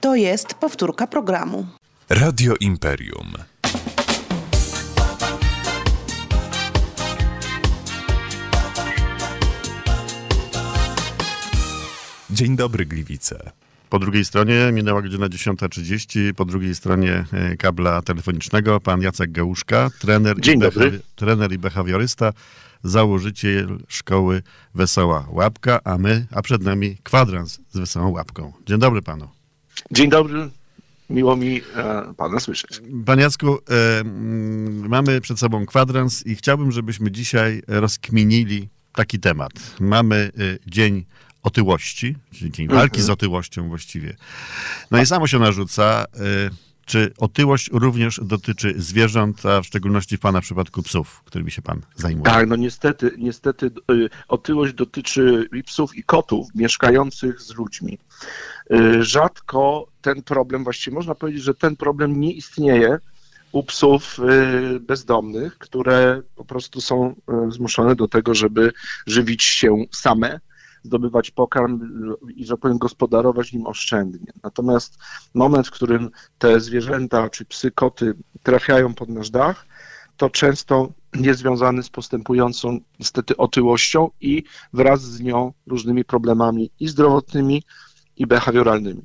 To jest powtórka programu. Radio Imperium. Dzień dobry, Gliwice. Po drugiej stronie minęła godzina 10.30, po drugiej stronie e, kabla telefonicznego pan Jacek Gałuszka, trener, Dzień i, dobry. trener i behawiorysta, założyciel szkoły Wesoła Łapka, a my, a przed nami kwadrans z Wesołą Łapką. Dzień dobry panu. Dzień dobry. Miło mi e, pana słyszeć. Pan Jacku, e, mm, mamy przed sobą kwadrans i chciałbym, żebyśmy dzisiaj rozkminili taki temat. Mamy e, dzień otyłości, czyli dzień walki z otyłością właściwie. No i samo się narzuca, czy otyłość również dotyczy zwierząt, a w szczególności w pana przypadku psów, którymi się pan zajmuje. Tak, no niestety, niestety otyłość dotyczy i psów i kotów mieszkających z ludźmi. Y, Rzadko ten problem, właściwie można powiedzieć, że ten problem nie istnieje u psów y, bezdomnych, które po prostu są y, zmuszone do tego, żeby żywić się same, zdobywać pokarm i, że tak powiem, gospodarować nim oszczędnie. Natomiast moment, w którym te zwierzęta, czy psy, koty trafiają pod nasz dach, to często jest związany z postępującą niestety otyłością i wraz z nią różnymi problemami i zdrowotnymi, i behawioralnymi.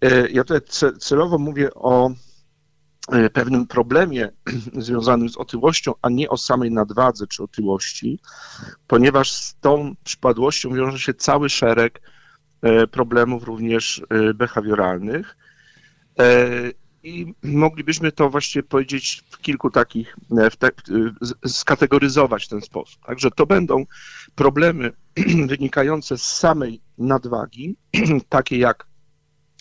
E, Ja tutaj ce- celowo mówię o e, pewnym problemie związanym z otyłością, a nie o samej nadwadze czy otyłości, ponieważ z tą przypadłością wiąże się cały szereg e, problemów również behawioralnych. I moglibyśmy to właściwie powiedzieć w kilku takich, e, w te, z- skategoryzować w ten sposób. Także to będą problemy wynikające z samej nadwagi, takie jak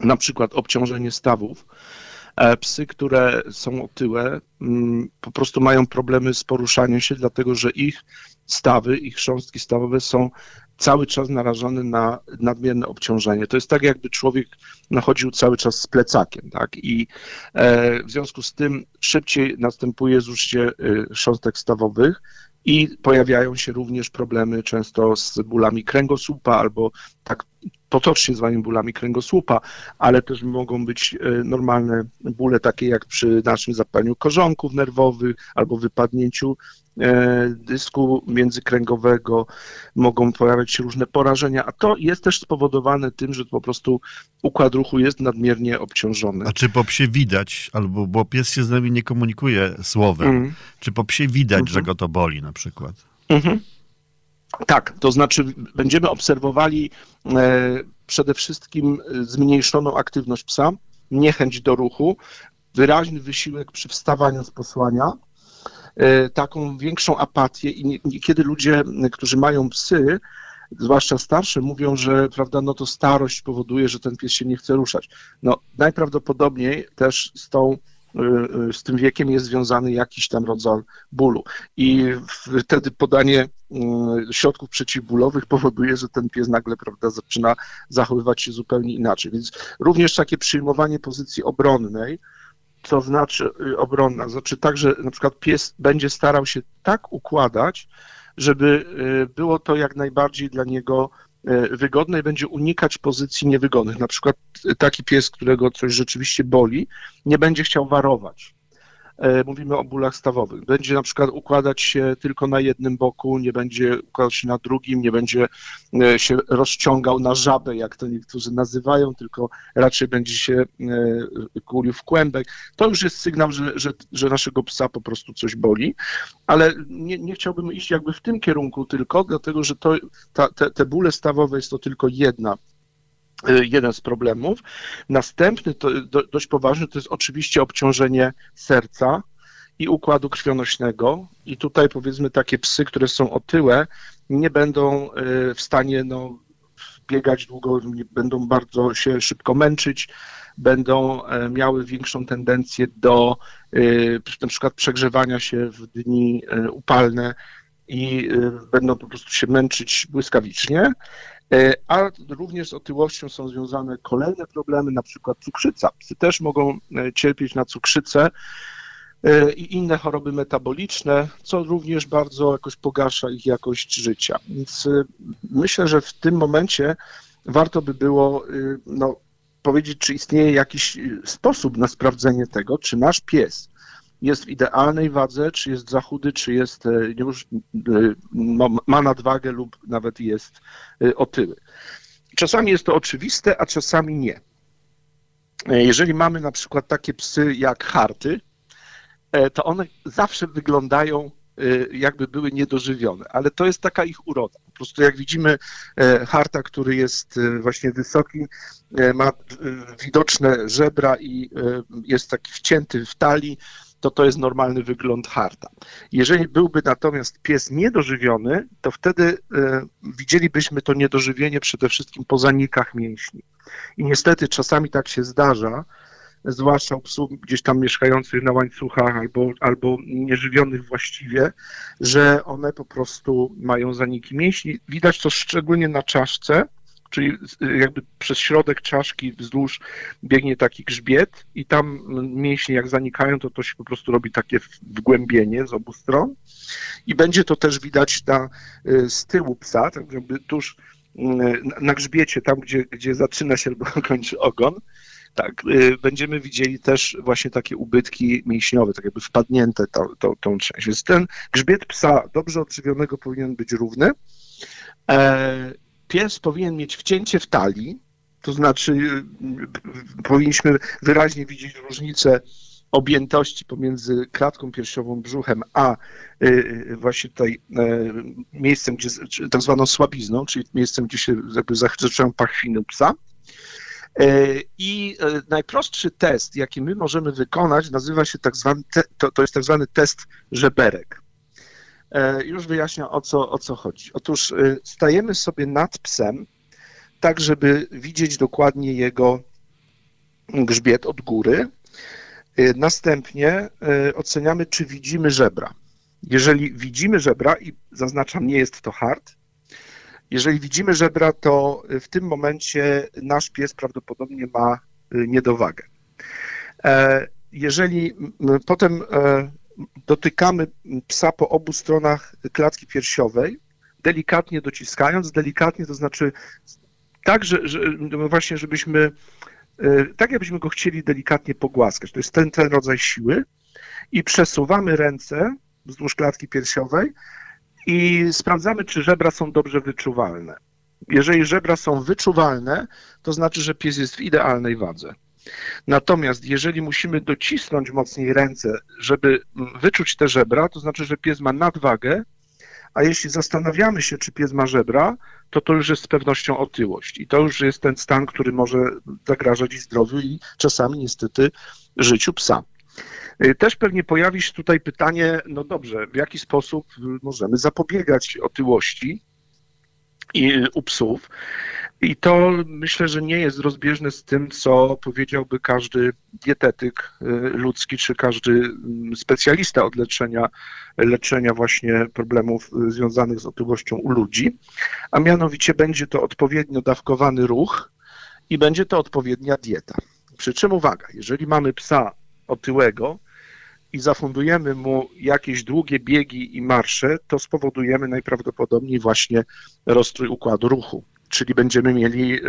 na przykład obciążenie stawów. E, Psy, które są otyłe, mm, po prostu mają problemy z poruszaniem się, dlatego że ich stawy, ich chrząstki stawowe są cały czas narażone na nadmierne obciążenie. To jest tak, jakby człowiek nachodził cały czas z plecakiem, tak? I e, w związku z tym szybciej następuje zużycie y, chrząstek stawowych i pojawiają się również problemy często z bólami kręgosłupa albo tak potocznie zwanymi bólami kręgosłupa, ale też mogą być e, normalne bóle takie jak przy naszym zapaleniu korzonków nerwowych albo wypadnięciu e, dysku międzykręgowego, mogą pojawiać się różne porażenia, a to jest też spowodowane tym, że po prostu układ ruchu jest nadmiernie obciążony. A czy po psie widać, albo bo pies się z nami nie komunikuje słowem, Mm. czy po psie widać, Mhm. że go to boli na przykład? Mhm. Tak, to znaczy będziemy obserwowali e, przede wszystkim e, zmniejszoną aktywność psa, niechęć do ruchu, wyraźny wysiłek przy wstawaniu z posłania, e, taką większą apatię i nie- niekiedy ludzie, którzy mają psy, zwłaszcza starsze, mówią, że prawda, no to starość powoduje, że ten pies się nie chce ruszać. No, najprawdopodobniej też z tą z tym wiekiem jest związany jakiś tam rodzaj bólu. I wtedy podanie y, środków przeciwbólowych powoduje, że ten pies nagle prawda, zaczyna zachowywać się zupełnie inaczej. Więc również takie przyjmowanie pozycji obronnej, co znaczy y, obronna, znaczy tak, że na przykład pies będzie starał się tak układać, żeby y, było to jak najbardziej dla niego y, wygodne i będzie unikać pozycji niewygodnych. Na przykład taki pies, którego coś rzeczywiście boli, nie będzie chciał warować. E, Mówimy o bólach stawowych. Będzie na przykład układać się tylko na jednym boku, nie będzie układać się na drugim, nie będzie e, się rozciągał na żabę, jak to niektórzy nazywają, tylko raczej będzie się e, kulił w kłębek. To już jest sygnał, że, że, że naszego psa po prostu coś boli, ale nie, nie chciałbym iść jakby w tym kierunku tylko, dlatego że to, ta, te, te bóle stawowe jest to tylko jedna jeden z problemów. Następny, to do, dość poważny, to jest oczywiście obciążenie serca i układu krwionośnego. I tutaj powiedzmy takie psy, które są otyłe, nie będą y, w stanie no, biegać długo, będą bardzo się szybko męczyć, będą e, miały większą tendencję do y, na przykład przegrzewania się w dni y, upalne i y, będą po prostu się męczyć błyskawicznie. E, A również z otyłością są związane kolejne problemy, na przykład cukrzyca. Psy też mogą e, cierpieć na cukrzycę e, i inne choroby metaboliczne, co również bardzo jakoś pogarsza ich jakość życia. Więc myślę, że w tym momencie warto by było no, powiedzieć, czy istnieje jakiś sposób na sprawdzenie tego, czy nasz pies jest w idealnej wadze, czy jest za chudy, czy jest już ma nadwagę lub nawet jest otyły. Czasami jest to oczywiste, a czasami nie. Jeżeli mamy na przykład takie psy jak harty, to one zawsze wyglądają jakby były niedożywione, ale to jest taka ich uroda. Po prostu jak widzimy harta, który jest właśnie wysoki, ma widoczne żebra i jest taki wcięty w talii, to to jest normalny wygląd harta. Jeżeli byłby natomiast pies niedożywiony, to wtedy widzielibyśmy to niedożywienie przede wszystkim po zanikach mięśni. I niestety czasami tak się zdarza, zwłaszcza u psów gdzieś tam mieszkających na łańcuchach albo, albo nieżywionych właściwie, że one po prostu mają zaniki mięśni. Widać to szczególnie na czaszce, czyli jakby przez środek czaszki wzdłuż biegnie taki grzbiet i tam mięśnie jak zanikają, to to się po prostu robi takie wgłębienie z obu stron i będzie to też widać na, z tyłu psa, tak jakby tuż na grzbiecie, tam gdzie, gdzie zaczyna się albo kończy ogon, tak, będziemy widzieli też właśnie takie ubytki mięśniowe, tak jakby wpadnięte tą, tą, tą część. Więc ten grzbiet psa dobrze odżywionego powinien być równy. Pies powinien mieć wcięcie w talii, to znaczy powinniśmy wyraźnie widzieć różnicę objętości pomiędzy klatką piersiową, brzuchem, a właśnie tutaj miejscem, gdzie, tak zwaną słabizną, czyli miejscem, gdzie się jakby zaczynają pachwiny psa. I najprostszy test, jaki my możemy wykonać, nazywa się tak zwany, to, to jest tak zwany test żeberek. Już wyjaśniam o co, o co chodzi. Otóż stajemy sobie nad psem, tak żeby widzieć dokładnie jego grzbiet od góry. Następnie oceniamy, czy widzimy żebra. Jeżeli widzimy żebra, i zaznaczam, nie jest to hard, jeżeli widzimy żebra, to w tym momencie nasz pies prawdopodobnie ma niedowagę. Jeżeli potem dotykamy psa po obu stronach klatki piersiowej, delikatnie dociskając, delikatnie to znaczy tak, że, że właśnie żebyśmy, tak jakbyśmy go chcieli delikatnie pogłaskać. To jest ten, ten rodzaj siły i przesuwamy ręce wzdłuż klatki piersiowej i sprawdzamy, czy żebra są dobrze wyczuwalne. Jeżeli żebra są wyczuwalne, to znaczy, że pies jest w idealnej wadze. Natomiast jeżeli musimy docisnąć mocniej ręce, żeby wyczuć te żebra, to znaczy, że pies ma nadwagę, a jeśli zastanawiamy się, czy pies ma żebra, to to już jest z pewnością otyłość. I to już jest ten stan, który może zagrażać i zdrowiu i czasami niestety życiu psa. Też pewnie pojawi się tutaj pytanie, no dobrze, w jaki sposób możemy zapobiegać otyłości u psów? I to myślę, że nie jest rozbieżne z tym, co powiedziałby każdy dietetyk ludzki, czy każdy specjalista od leczenia, leczenia właśnie problemów związanych z otyłością u ludzi, a mianowicie będzie to odpowiednio dawkowany ruch i będzie to odpowiednia dieta. Przy czym uwaga, jeżeli mamy psa otyłego i zafundujemy mu jakieś długie biegi i marsze, to spowodujemy najprawdopodobniej właśnie rozstrój układu ruchu czyli będziemy mieli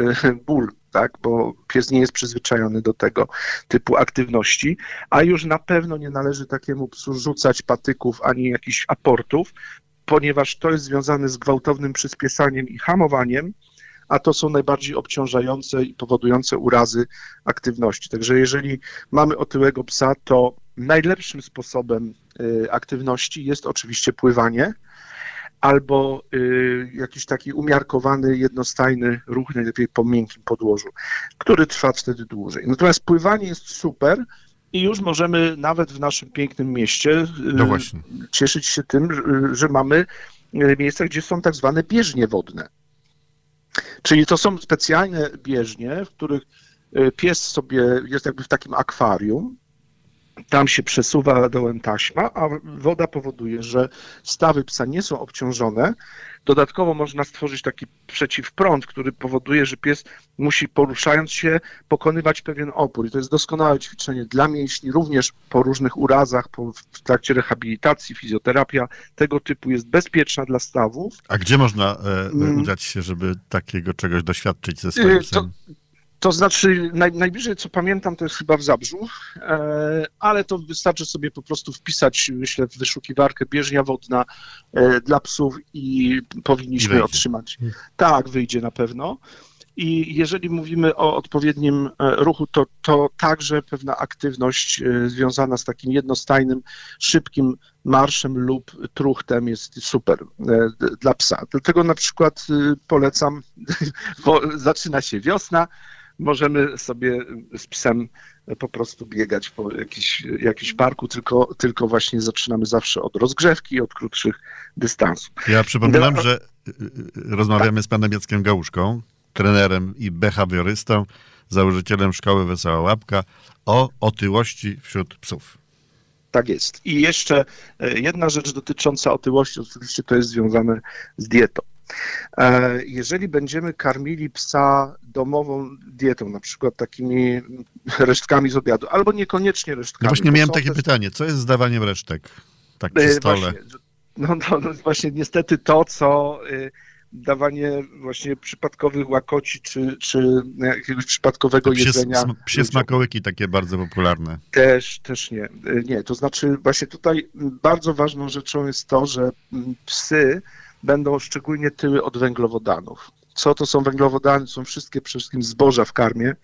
ból, tak, bo pies nie jest przyzwyczajony do tego typu aktywności, a już na pewno nie należy takiemu psu rzucać patyków ani jakichś aportów, ponieważ to jest związane z gwałtownym przyspiesaniem i hamowaniem, a to są najbardziej obciążające i powodujące urazy aktywności. Także jeżeli mamy otyłego psa, to najlepszym sposobem aktywności jest oczywiście pływanie, albo y, jakiś taki umiarkowany, jednostajny ruch, najlepiej po miękkim podłożu, który trwa wtedy dłużej. Natomiast pływanie jest super i już możemy nawet w naszym pięknym mieście y, no cieszyć się tym, że, że mamy miejsca, gdzie są tak zwane bieżnie wodne. Czyli to są specjalne bieżnie, w których pies sobie jest jakby w takim akwarium, tam się przesuwa dołem taśma, a woda powoduje, że stawy psa nie są obciążone. Dodatkowo można stworzyć taki przeciwprąd, który powoduje, że pies musi poruszając się pokonywać pewien opór. I to jest doskonałe ćwiczenie dla mięśni, również po różnych urazach, po, w trakcie rehabilitacji, fizjoterapia tego typu jest bezpieczna dla stawów. A gdzie można e, udać się, żeby takiego czegoś doświadczyć ze swoim psem? To To znaczy, naj, najbliżej co pamiętam, to jest chyba w Zabrzu, e, ale to wystarczy sobie po prostu wpisać, myślę, w wyszukiwarkę bieżnia wodna e, dla psów i powinniśmy wyjdzie. otrzymać. Tak, wyjdzie na pewno. I jeżeli mówimy o odpowiednim e, ruchu, to, to także pewna aktywność e, związana z takim jednostajnym, szybkim marszem lub truchtem jest super e, dla psa. Dlatego na przykład polecam, bo zaczyna się wiosna, możemy sobie z psem po prostu biegać po jakiś, jakimś parku, tylko, tylko właśnie zaczynamy zawsze od rozgrzewki, od krótszych dystansów. Ja przypominam, że y, y, rozmawiamy z panem Jackiem Gałuszką, trenerem i behawiorystą, założycielem Szkoły Wesoła Łapka, o otyłości wśród psów. Tak jest. I jeszcze jedna rzecz dotycząca otyłości, oczywiście to jest związane z dietą. E, Jeżeli będziemy karmili psa domową dietą, na przykład takimi resztkami z obiadu, albo niekoniecznie resztkami. No właśnie miałem takie też- pytanie, co jest zdawaniem resztek? Tak E, przy stole. Właśnie, no, no, no właśnie niestety to, co y, dawanie właśnie przypadkowych łakoci, czy, czy jakiegoś przypadkowego Psie, jedzenia. sm- psie ludziom. smakołyki takie bardzo popularne. Też, też nie. Nie, to znaczy właśnie tutaj bardzo ważną rzeczą jest to, że mm, psy będą szczególnie tyły od węglowodanów. Co to są węglowodany? Są wszystkie przede wszystkim zboża w karmie,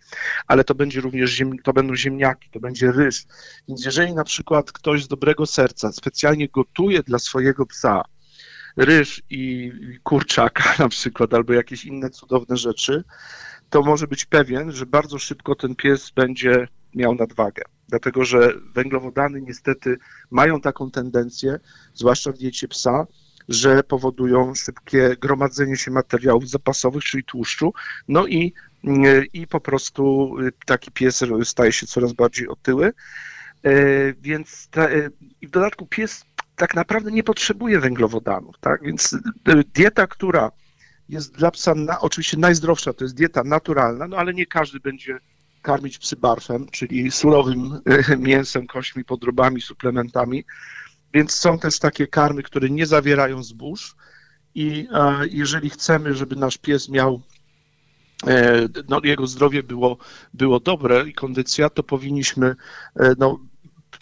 ale to będzie również ziem, to będą ziemniaki, to będzie ryż. Więc jeżeli na przykład ktoś z dobrego serca specjalnie gotuje dla swojego psa ryż i kurczaka na przykład, albo jakieś inne cudowne rzeczy, to może być pewien, że bardzo szybko ten pies będzie miał nadwagę. Dlatego, że węglowodany niestety mają taką tendencję, zwłaszcza w diecie psa, że powodują szybkie gromadzenie się materiałów zapasowych, czyli tłuszczu, no i, i po prostu taki pies staje się coraz bardziej otyły. E, Więc ta, i w dodatku pies tak naprawdę nie potrzebuje węglowodanów, tak? Więc dieta, która jest dla psa na, oczywiście najzdrowsza, to jest dieta naturalna, no ale nie każdy będzie karmić psy barfem, czyli surowym mięsem, kośćmi, podrobami, suplementami. Więc są też takie karmy, które nie zawierają zbóż. I e, jeżeli chcemy, żeby nasz pies miał e, no, jego zdrowie było, było dobre i kondycja, to powinniśmy e, no,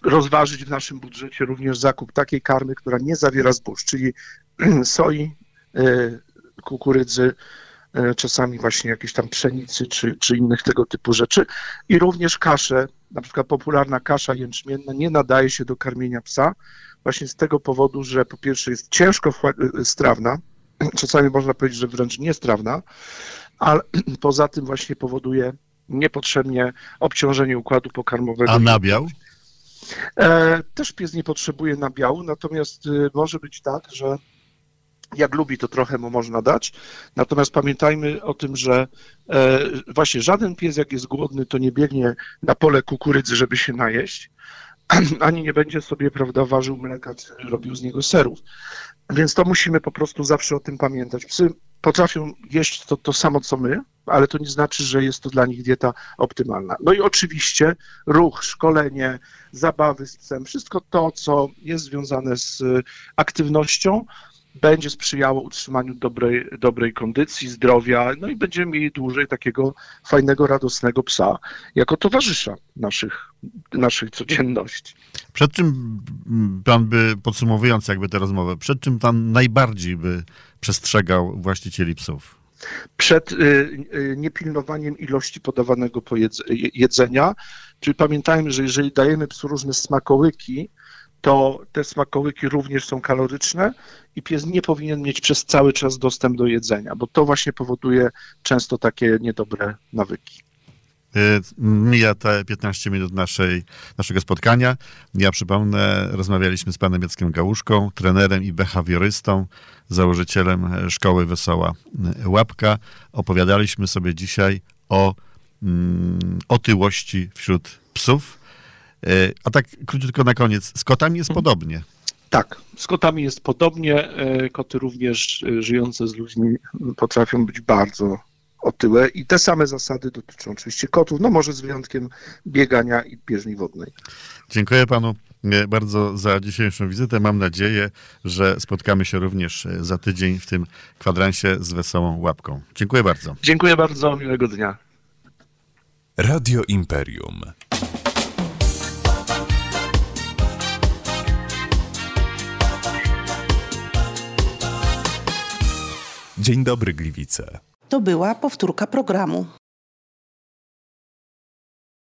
rozważyć w naszym budżecie również zakup takiej karmy, która nie zawiera zbóż, czyli soi, kukurydzy, czasami właśnie jakieś tam pszenicy czy, czy innych tego typu rzeczy i również kasze, na przykład popularna kasza jęczmienna nie nadaje się do karmienia psa właśnie z tego powodu, że po pierwsze jest ciężko wchła- strawna, czasami można powiedzieć, że wręcz niestrawna, ale poza tym właśnie powoduje niepotrzebnie obciążenie układu pokarmowego. A nabiał? E, też pies nie potrzebuje nabiału, natomiast y, może być tak, że jak lubi, to trochę mu można dać. Natomiast pamiętajmy o tym, że e, właśnie żaden pies, jak jest głodny, to nie biegnie na pole kukurydzy, żeby się najeść, ani nie będzie sobie, prawda, ważył mleka, robił z niego serów. Więc to musimy po prostu zawsze o tym pamiętać. Psy potrafią jeść to, to samo, co my, ale to nie znaczy, że jest to dla nich dieta optymalna. No i oczywiście ruch, szkolenie, zabawy z psem, wszystko to, co jest związane z y, aktywnością, będzie sprzyjało utrzymaniu dobrej, dobrej kondycji, zdrowia, no i będziemy mieli dłużej takiego fajnego, radosnego psa jako towarzysza naszych, naszych codzienności. Przed czym mm, pan by, podsumowując jakby tę rozmowę, przed czym pan najbardziej by przestrzegał właścicieli psów? Przed y, y, niepilnowaniem ilości podawanego jedzenia, czyli pamiętajmy, że jeżeli dajemy psu różne smakołyki, to te smakołyki również są kaloryczne i pies nie powinien mieć przez cały czas dostęp do jedzenia, bo to właśnie powoduje często takie niedobre nawyki. Y, Mija te 15 minut naszej, naszego spotkania. Ja przypomnę, rozmawialiśmy z panem Jackiem Gałuszką, trenerem i behawiorystą, założycielem Szkoły Wesoła y, Łapka. Opowiadaliśmy sobie dzisiaj o mm, otyłości wśród psów. Y, A tak króciutko na koniec, z kotami jest podobnie. Tak, z kotami jest podobnie. e, Koty również e, żyjące z ludźmi potrafią być bardzo otyłe i te same zasady dotyczą oczywiście kotów, no może z wyjątkiem biegania i bieżni wodnej. Dziękuję panu e, bardzo za dzisiejszą wizytę. Mam nadzieję, że spotkamy się również e, za tydzień w tym kwadransie z wesołą łapką. Dziękuję bardzo. Dziękuję bardzo, miłego dnia. Radio Imperium. Dzień dobry, Gliwice. To była powtórka programu.